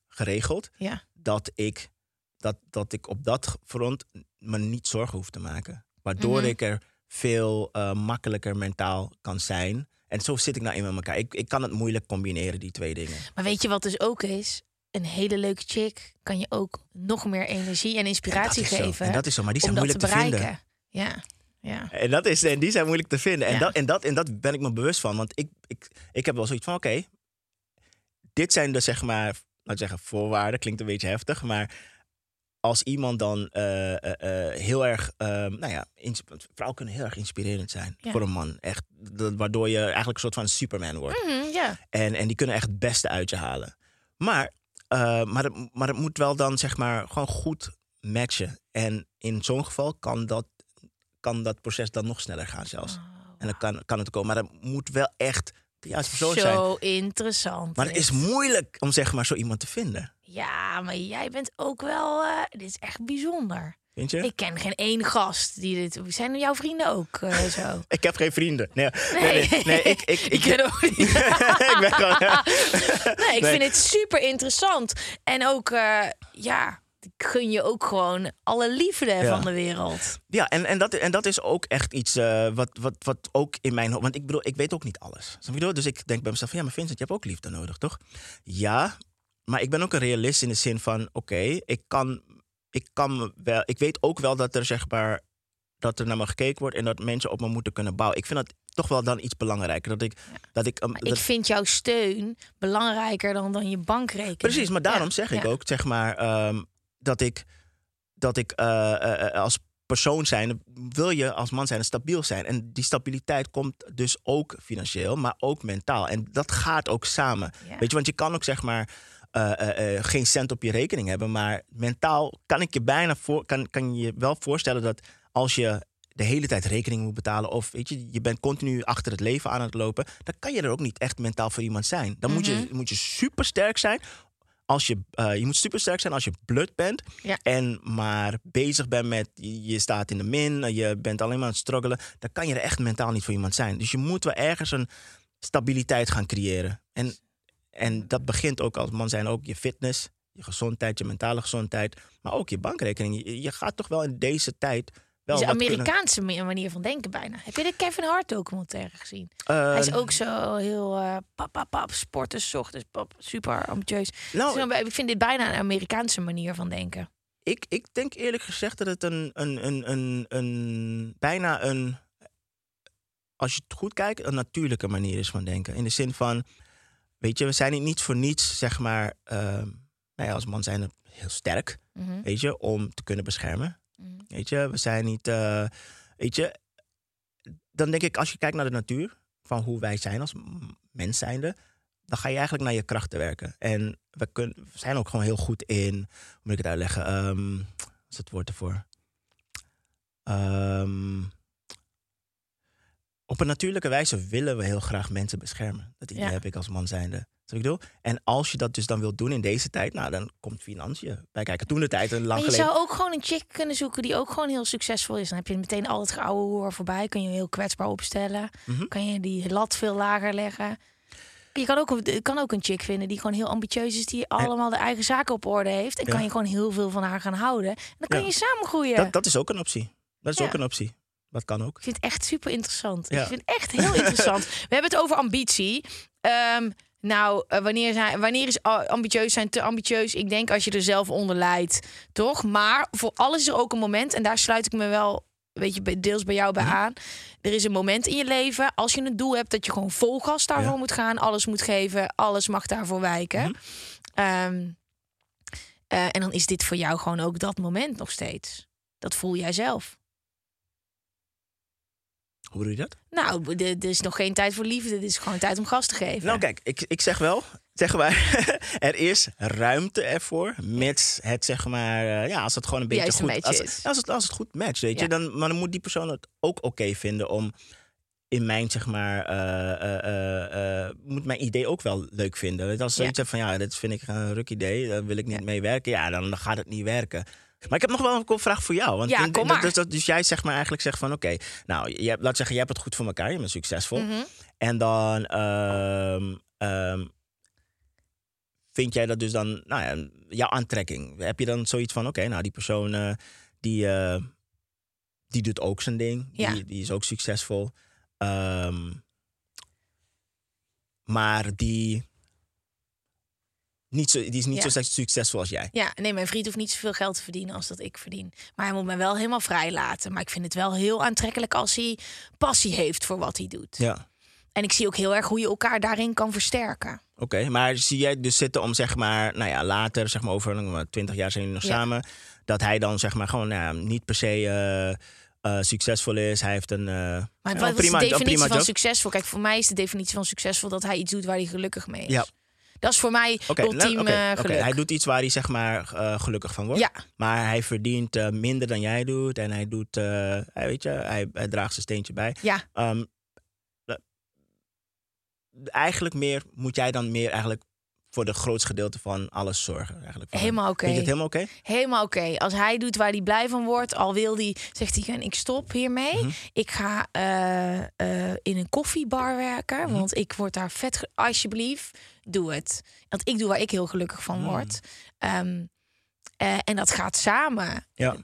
geregeld, Ja. dat ik, dat, dat ik op dat front me niet zorgen hoef te maken. Waardoor Mhm. ik er veel makkelijker mentaal kan zijn. En zo zit ik nou in met elkaar. Ik, ik kan het moeilijk combineren, die twee dingen. Maar weet je wat dus ook is? Een hele leuke chick kan je ook nog meer energie en inspiratie En dat is zo. geven. En dat is zo, maar die zijn te moeilijk te, vinden. Ja, ja. En, dat is, en die zijn moeilijk te vinden. En, Ja. dat, en, dat, en dat ben ik me bewust van. Want ik, ik, ik heb wel zoiets van: oké, dit zijn de zeg maar, laten zeggen, voorwaarden. Klinkt een beetje heftig, maar als iemand dan eh, eh, eh, heel erg, ehm, nou ja, vrouwen kunnen heel erg inspirerend zijn Ja. voor een man. Echt, dat- waardoor je eigenlijk een soort van Superman wordt. Ja. En, en die kunnen echt het beste uit je halen. Maar, eh, maar, het, maar het moet wel dan zeg maar gewoon goed matchen. En in zo'n geval kan dat, kan dat proces dan nog sneller gaan zelfs. En dan kan, kan het komen. Maar dat moet wel echt de juiste persoon zijn. Zo interessant. Maar het is moeilijk om zeg maar zo iemand te vinden. Ja, maar jij bent ook wel... eh, dit is echt bijzonder. Vind je? Ik, Ik ken geen één gast die dit... Zijn jouw vrienden ook eh, [LAUGHS] zo? heb geen vrienden. Nee, nee, nee, nee, ik, ik, [LAUGHS] ik, Ik ken ook niet. [LAUGHS] ik ben gewoon... Nee, ik vind het super interessant. En ook, eh, ja, ik gun je ook gewoon alle liefde Ja. van de wereld. Ja, en, en, dat, en dat is ook echt iets eh, wat, wat, wat ook in mijn hoofd... Want ik bedoel, ik weet ook niet alles. Dus ik denk bij mezelf, ja, maar Vincent, je hebt ook liefde nodig, toch? Ja, maar ik ben ook een realist in de zin van... Oké, ik kan... Ik kan wel... Ik weet ook wel dat er zeg maar... Dat er naar me gekeken wordt en dat mensen op me moeten kunnen bouwen. Ik vind dat toch wel dan iets belangrijker. Dat ik... Dat ik, um, dat- ik vind jouw steun belangrijker dan, dan je bankrekening. Precies, maar daarom Ja, zeg ik ja. ook, zeg maar, ehm, dat ik, dat ik eh, eh, eh, als persoon zijn, wil je als man zijn stabiel zijn. En die stabiliteit komt dus ook financieel, maar ook mentaal. En dat gaat ook samen. Weet je, want je kan ook zeg maar eh, eh, eh, geen cent op je rekening hebben, maar mentaal kan ik je bijna voor, kan, kan je je wel voorstellen dat als je de hele tijd rekening moet betalen. Of weet je, je bent continu achter het leven aan het lopen. Dan kan je er ook niet echt mentaal voor iemand zijn. Dan moet, je, Mhm. moet je super sterk zijn als je, je moet supersterk zijn als je blut bent. Ja. En maar bezig bent met, je je staat in de min, je bent alleen maar aan het struggelen. Dan kan je er echt mentaal niet voor iemand zijn. Dus je moet wel ergens een stabiliteit gaan creëren. En, en dat begint ook als man zijn ook je fitness, je gezondheid, je mentale gezondheid. Maar ook je bankrekening. Je, je gaat toch wel in deze tijd wel is een kunnen- Amerikaanse ma- manier van denken bijna. Heb je de Kevin Hart documentaire gezien? Eh, Hij is ook zo heel eh pap, pap, pap, sporten, 's ochtends, pap, super ambitieus. Nou, ik vind dit bijna een Amerikaanse manier van denken. ik, ik denk eerlijk gezegd dat het een, een, een, een, een bijna een, als je het goed kijkt, een natuurlijke manier is van denken. In de zin van, weet je, we zijn niet- niet voor niets, zeg maar, ehm, nou ja, als man zijn we heel sterk, Mhm. weet je, om te kunnen beschermen. Mhm. Weet je, we zijn niet, eh, weet je, dan denk ik, als je kijkt naar de natuur, van hoe wij zijn als mens zijnde, dan ga je eigenlijk naar je krachten werken. En we, kunnen, we zijn ook gewoon heel goed in, hoe moet ik het uitleggen? Ehm, wat is het woord ervoor? Ehm, op een natuurlijke wijze willen we heel graag mensen beschermen. Dat idee Ja. heb ik als man zijnde. Ik bedoel? En als je dat dus dan wilt doen in deze tijd, nou, dan komt financiën bij kijken. Toen de tijd, een lang je geleden. zou ook gewoon een chick kunnen zoeken die ook gewoon heel succesvol is. Dan heb je meteen al het gouden hoer voorbij. Kun je heel kwetsbaar opstellen. Mhm. Kan je die lat veel lager leggen. Je kan ook, kan ook een chick vinden die gewoon heel ambitieus is. Die allemaal de eigen zaken op orde heeft. En Ja. kan je gewoon heel veel van haar gaan houden. En dan kan Ja. je samen groeien. Dat, dat is ook een optie. Dat is Ja. ook een optie. Dat kan ook. Ik vind het echt super interessant. Ja. Ik vind het echt heel interessant. [LAUGHS] We hebben het over ambitie. Ehm, nou, eh, wanneer, zijn, wanneer is ambitieus zijn te ambitieus? Ik denk als je er zelf onder lijdt, toch? Maar voor alles is er ook een moment. En daar sluit ik me wel, weet je, deels bij jou bij aan. Er is een moment in je leven, als je een doel hebt... dat je gewoon vol gas daarvoor Ja. moet gaan. Alles moet geven, alles mag daarvoor wijken. Mhm. Ehm, eh, en dan is dit voor jou gewoon ook dat moment nog steeds. Dat voel jij zelf. Hoe doe je dat? Nou, er is nog geen tijd voor liefde. Dit is gewoon tijd om gas te geven. Nou, kijk, ik, ik zeg wel, [LAUGHS] zeg maar, [LAUGHS] er is ruimte ervoor. Mits het, zeg maar, eh, ja, als het gewoon een beetje Juist goed als, is. het, als, het, als het goed matcht, weet Ja. je. Dan, maar dan moet die persoon het ook oké vinden om in mijn, zeg maar, eh, eh, moet mijn idee ook wel leuk vinden. Als ze Ja. hebt van, ja, dit vind ik een ruk idee, daar wil ik niet Ja. mee werken. Ja, dan, dan gaat het niet werken. Maar ik heb nog wel een vraag voor jou. Want Ja, kom maar. Dus, dus jij zeg maar eigenlijk zegt van, oké, nou, je laat zeggen, je hebt het goed voor elkaar, je bent succesvol. Mhm. En dan ehm, ehm, vind jij dat dus dan, nou ja, jouw aantrekking. Heb je dan zoiets van, oké, nou die persoon eh, die, eh, die doet ook zijn ding, Ja. die, die is ook succesvol. Ehm, maar die, niet zo, die is niet Ja. zo succesvol als jij. Ja, nee, mijn vriend hoeft niet zoveel geld te verdienen als dat ik verdien. Maar hij moet mij wel helemaal vrij laten. Maar ik vind het wel heel aantrekkelijk als hij passie heeft voor wat hij doet. Ja. En ik zie ook heel erg hoe je elkaar daarin kan versterken. Oké, maar zie jij dus zitten om zeg maar, nou ja, later, zeg maar over twintig jaar zijn jullie nog Ja. samen, dat hij dan zeg maar gewoon nou ja, niet per se eh, eh, succesvol is. Hij heeft een, eh, Maar ja, wat een is de prima, een definitie prima van job. succesvol? Kijk, voor mij is de definitie van succesvol dat hij iets doet waar hij gelukkig mee is. Ja. Dat is voor mij nou, ultiem oké, eh, geluk. Hij doet iets waar hij zeg maar eh, gelukkig van wordt. Ja, Maar hij verdient eh, minder dan jij doet en hij doet, hij, weet je, hij, hij draagt zijn steentje bij. ja, Ehm, eh, eigenlijk meer moet jij dan meer eigenlijk voor de grootste gedeelte van alles zorgen. Eigenlijk van helemaal oké. Vind je het helemaal oké? Helemaal oké. Als hij doet waar hij blij van wordt, al wil hij, zegt hij, "En ik stop hiermee. Mhm. Ik ga in een koffiebar werken, Mhm. want ik word daar vet. Alsjeblieft, doe het. Want ik doe waar ik heel gelukkig van Mhm. word. Ehm, eh, en dat gaat samen. Ja.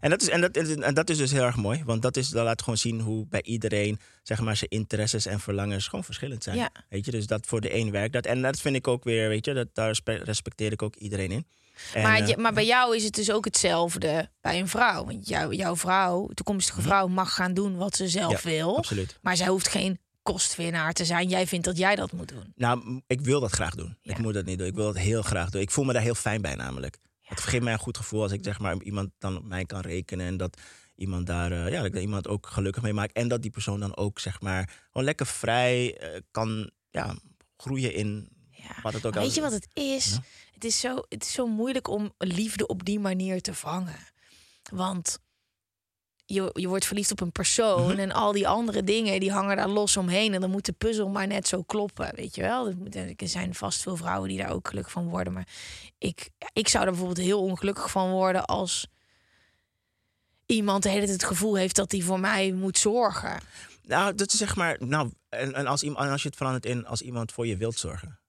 En dat, is, en, dat, en dat is dus heel erg mooi. Want dat, is, dat laat gewoon zien hoe bij iedereen zeg maar, zijn interesses en verlangens gewoon verschillend zijn. Ja. Weet je, dus dat voor de een werkt dat. En dat vind ik ook weer, weet je, dat, daar respe- respecteer ik ook iedereen in. En, maar, eh, je- maar bij jou is het dus ook hetzelfde bij een vrouw. Want jou, jouw vrouw, toekomstige vrouw, mag gaan doen wat ze zelf Mhm. Ja, wil. absoluut. Maar zij hoeft geen kostwinnaar te zijn. Jij vindt dat jij dat moet doen. Nou, ik wil dat graag doen. Ja. Ik moet dat niet doen. Ik wil dat heel graag doen. Ik voel me daar heel fijn bij namelijk. Het geeft mij een goed gevoel als ik zeg maar iemand dan op mij kan rekenen en dat iemand daar, eh, ja, dat ik iemand ook gelukkig mee maak en dat die persoon dan ook zeg maar gewoon lekker vrij eh, kan, ja, groeien in Ja. wat het ook al weet je wat het is? Ja. Het, is zo, het is zo moeilijk om liefde op die manier te vangen. Want je, je wordt verliefd op een persoon en al die andere dingen die hangen daar los omheen en dan moet de puzzel maar net zo kloppen, weet je wel? Er zijn vast veel vrouwen die daar ook gelukkig van worden, maar ik, ik zou er bijvoorbeeld heel ongelukkig van worden als iemand de hele tijd het gevoel heeft dat hij voor mij moet zorgen. Nou, dat is zeg maar. Nou, en, en als, iemand, en als je het verandert in als iemand voor je wilt zorgen.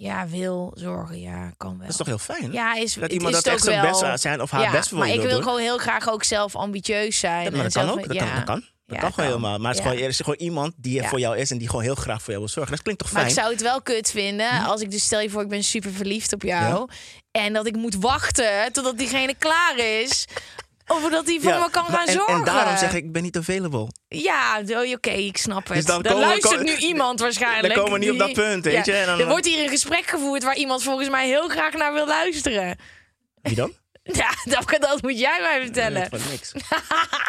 Ja, wil zorgen, ja, kan wel. Dat is toch heel fijn? Ja, is Dat iemand is dat echt zijn best zijn of haar ja, best voor maar ik wil wil doen. gewoon heel graag ook zelf ambitieus zijn. Ja, maar en dat kan zelf- ook. Dat, kan, dat kan. Dat kan gewoon helemaal. Maar het is gewoon, er is gewoon iemand die er voor jou is en die gewoon heel graag voor jou wil zorgen. Dat klinkt toch Maar fijn? ik zou het wel kut vinden als ik dus stel je voor, ik ben super verliefd op jou. En dat ik moet wachten totdat diegene klaar is. Of dat hij voor Ja, me kan gaan en, zorgen. En daarom zeg ik, ik ben niet available. Ja, oké, ik snap het. Dus dan dan komen we- luistert nu iemand waarschijnlijk. dan komen we niet op dat punt, weet je, en dan- er wordt hier een gesprek gevoerd waar iemand volgens mij heel graag naar wil luisteren. Wie dan? [LAUGHS] Ja, dat, dat moet jij mij vertellen. Van niks.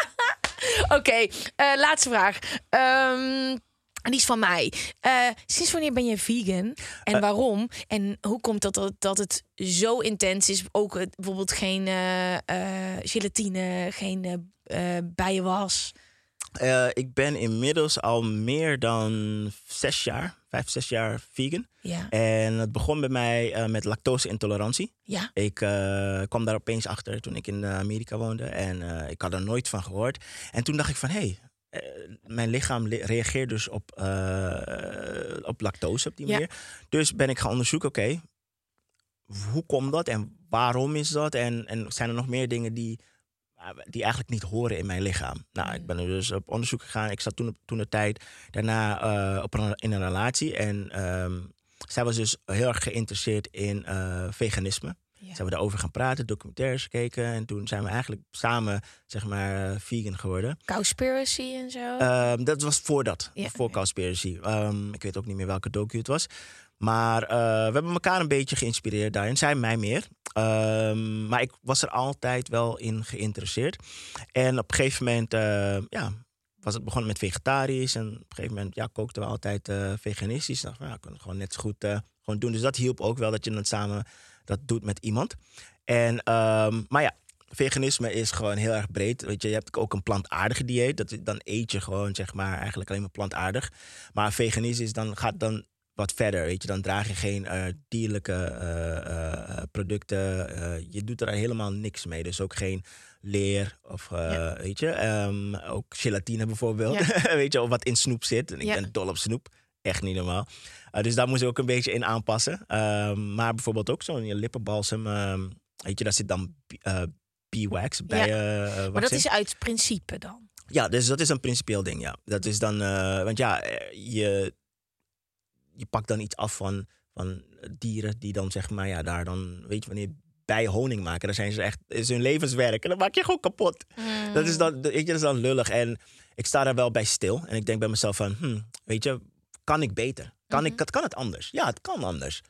[LAUGHS] Oké, eh, laatste vraag. Ehm, en die is van mij. Eh, sinds wanneer ben je vegan? En Eh. waarom? En hoe komt dat, dat dat het zo intens is? Ook het, bijvoorbeeld geen eh, gelatine, geen bijenwas. Ik ben inmiddels al meer dan zes jaar, vijf, zes jaar vegan. Ja. En het begon bij mij met lactose-intolerantie. Ja. Ik kwam daar opeens achter toen ik in Amerika woonde. En ik had er nooit van gehoord. En toen dacht ik van, hé, hey, eh, mijn lichaam li- reageert dus op, eh, op lactose op die Ja. manier. Dus ben ik gaan onderzoeken, oké, hoe komt dat en waarom is dat? En, en zijn er nog meer dingen die, eh, die eigenlijk niet horen in mijn lichaam? Nou, ik ben er dus op onderzoek gegaan. Ik zat toen, op- toen de tijd daarna eh, op een, in een relatie. En ehm, zij was dus heel erg geïnteresseerd in veganisme. Ja. Zijn we daarover gaan praten, documentaires gekeken. En toen zijn we eigenlijk samen, zeg maar, eh, vegan geworden. Cowspiracy en zo. Ehm, dat was voor dat, Ja, voor oké. Cowspiracy. Ehm, ik weet ook niet meer welke docu het was. Maar eh, we hebben elkaar een beetje geïnspireerd daarin. Zij mij meer. Ehm, maar ik was er altijd wel in geïnteresseerd. En op een gegeven moment eh, ja, was het begonnen met vegetarisch. En op een gegeven moment ja, kookten we altijd eh, veganistisch. Dacht, van, ja, het gewoon net zo goed gewoon doen. Dus dat hielp ook wel dat je het samen dat doet met iemand. En, ehm, maar ja, veganisme is gewoon heel erg breed. Weet je, je hebt ook een plantaardige dieet. Dat, is- dan eet je gewoon, zeg maar, eigenlijk alleen maar plantaardig. Maar veganistisch dan gaat dan wat verder. Weet je, dan draag je geen eh, dierlijke eh, eh, producten. Je doet er helemaal niks mee. Dus ook geen leer of Ja. weet je, ehm, ook gelatine bijvoorbeeld. Ja. [LAUGHS] weet je, of wat in snoep zit. En ik Ja. ben dol op snoep. Echt niet normaal. Eh, dus daar moest ik ook een beetje in aanpassen. Ehm, maar bijvoorbeeld ook zo'n lippenbalsem. ehm, weet je, daar zit dan eh beeswax bij. eh, eh, maar dat is uit principe dan. Ja, dus dat is een principieel ding, ja. Dat is dan, eh, want ja, eh, je, je pakt dan iets af van, van dieren die dan zeg maar, ja, daar dan, weet je, wanneer bij honing maken, dan zijn ze echt, is hun levenswerk en dan maak je gewoon kapot. Dat is dan, weet je, dat is dan lullig en ik sta daar wel bij stil en ik denk bij mezelf van, hm, weet je, kan ik beter? Kan, ik, kan het anders? Ja, het kan anders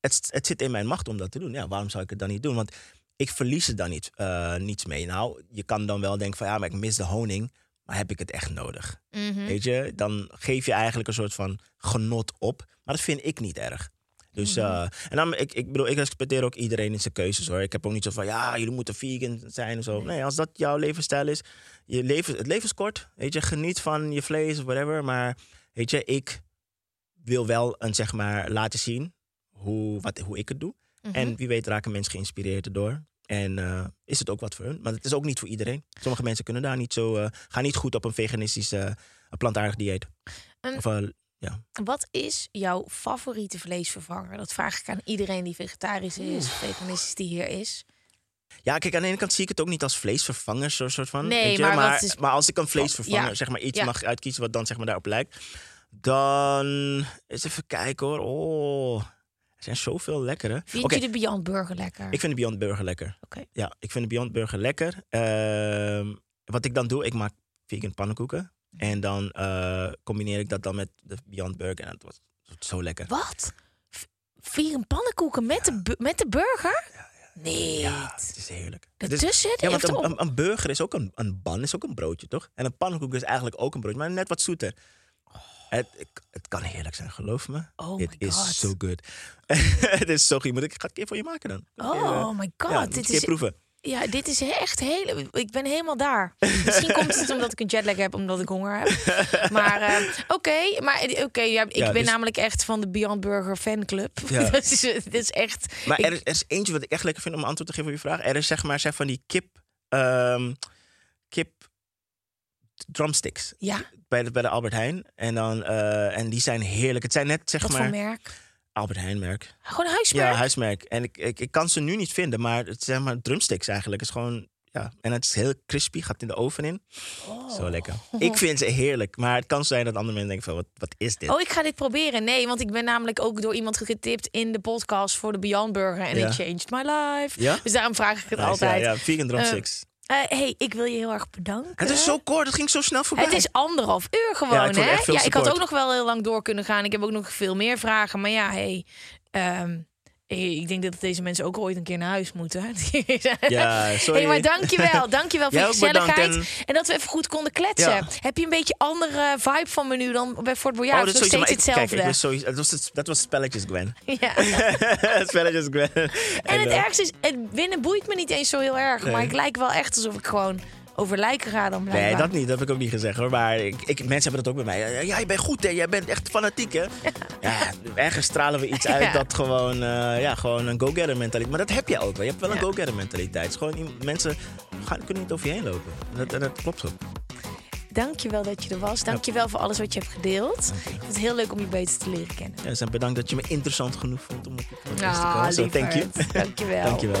het, het zit in mijn macht om dat te doen. Ja, waarom zou ik het dan niet doen? Want ik verlies er dan niet, eh, niets mee. Nou, je kan dan wel denken van ja, maar ik mis de honing. Maar heb ik het echt nodig? Mhm. Weet je, dan geef je eigenlijk een soort van genot op. Maar dat vind ik niet erg. Dus, Mhm. eh, en dan, ik, ik bedoel, ik respecteer ook iedereen in zijn keuzes hoor. Ik heb ook niet zo van, ja, jullie moeten vegan zijn en zo. Nee, als dat jouw levensstijl is, je leven, het leven is kort. Weet je, geniet van je vlees of whatever. Maar weet je, ik wil wel een, zeg maar, laten zien hoe, wat, hoe ik het doe. Mhm. En wie weet raken mensen geïnspireerd erdoor. En eh, is het ook wat voor hun. Maar het is ook niet voor iedereen. Sommige mensen kunnen daar niet zo, eh, gaan niet goed op een veganistisch, eh, een plantaardig dieet. En- Of, eh, Wat is jouw favoriete vleesvervanger? Dat vraag ik aan iedereen die vegetarisch is, veganistisch die hier is. ja, kijk, aan de ene kant zie ik het ook niet als vleesvervanger, soort van. Nee, weet je? maar maar, is- maar als ik een vleesvervanger, Ja, zeg maar, iets ja. mag uitkiezen wat dan zeg maar daarop lijkt, dan eens even kijken hoor. Oh, er zijn zoveel lekkere. Vind je de Beyond Burger lekker? ik vind de Beyond Burger lekker. Oké. Ja, ik vind de Beyond Burger lekker. Ehm, wat ik dan doe, ik maak vegan pannenkoeken. En dan eh, combineer ik dat dan met de Beyond Burger. En het was zo lekker. Wat? Vegan pannenkoeken met, de, met de burger? Nee. Ja, het is heerlijk. Ertussen? ja, want een, een burger is ook een, een ban, is ook een broodje, toch? En een pannenkoek is eigenlijk ook een broodje, maar net wat zoeter. Het, het kan heerlijk zijn, geloof me. Oh It my is God. so good. [LAUGHS] het is zo goed. Moet ik, ga het een keer voor je maken dan. Keer, eh, Oh my god. ja, dit een keer is proeven. Ja, dit is echt heel. Ik ben helemaal daar. Misschien komt het omdat ik een jetlag heb, omdat ik honger heb. Maar eh, oké, maar eh, oké, ja, ik Ja, ben dus- namelijk echt van de Beyond Burger fanclub. Ja. [LAUGHS] dat is, dit is echt. Maar ik- er is, er is eentje wat ik echt lekker vind om antwoord te geven op je vraag. Er is zeg maar zeg van die kip, ehm, kip drumsticks ja, bij de, bij de Albert Heijn. En, dan, eh, en die zijn heerlijk. Het zijn net zeg wat maar voor merk? Albert Heijn merk. Gewoon huismerk. Ja, huismerk. En ik, ik, ik kan ze nu niet vinden, maar het zijn maar drumsticks eigenlijk. Het is gewoon, ja. En het is heel crispy, gaat in de oven in. Zo lekker. Ik vind ze heerlijk, maar het kan zijn dat andere mensen denken van, wat, wat is dit? Oh, ik ga dit proberen. Nee, want ik ben namelijk ook door iemand getipt in de podcast voor de Beyond Burger. En Ja. it changed my life. Ja? Dus daarom vraag ik het Nice, altijd. Ja, ja, vegan drumsticks. Eh, hey, ik wil je heel erg bedanken. het is zo kort, het ging zo snel voorbij. Het is anderhalf uur gewoon, Ja, ik hè? echt veel ja, ik had kort. ook nog wel heel lang door kunnen gaan. Ik heb ook nog veel meer vragen. Maar ja, hey, ehm, ik denk dat deze mensen ook ooit een keer naar huis moeten. [LAUGHS] Ja, sorry. Hey, maar dankjewel. Dankjewel voor je gezelligheid. En... en- dat we even goed konden kletsen. Ja. Heb je een beetje andere vibe van me nu dan bij Fort Boyard? Oh, dat, is nog steeds ik- hetzelfde? Kijk, was sowieso, dat, was het, dat was spelletjes, Gwen. [LAUGHS] ja. [LAUGHS] spelletjes, Gwen. En, En het eh, ergste is, het winnen boeit me niet eens zo heel erg. Maar ik lijk wel echt alsof ik gewoon over lijken ga dan blijkbaar. Nee, dat niet. Dat heb ik ook niet gezegd hoor. Maar ik, ik, mensen hebben dat ook bij mij. Ja, je bent goed hè. Jij bent echt fanatiek hè. [LAUGHS] Ja, ergens stralen we iets uit Ja. dat gewoon, eh, ja, gewoon een go-getter mentaliteit. Maar dat heb je ook wel. Je hebt wel een go-getter mentaliteit. Het is gewoon, mensen gaan, kunnen niet over je heen lopen. Dat, dat, dat klopt zo. Dankjewel dat je er was. Dankjewel voor alles wat je hebt gedeeld. Ik vond het heel leuk om je beter te leren kennen. Ja, dus en bedankt dat je me interessant genoeg vond om op je podcast te Ah, komen. Zo, thank you. Dankjewel. [LAUGHS] Dankjewel.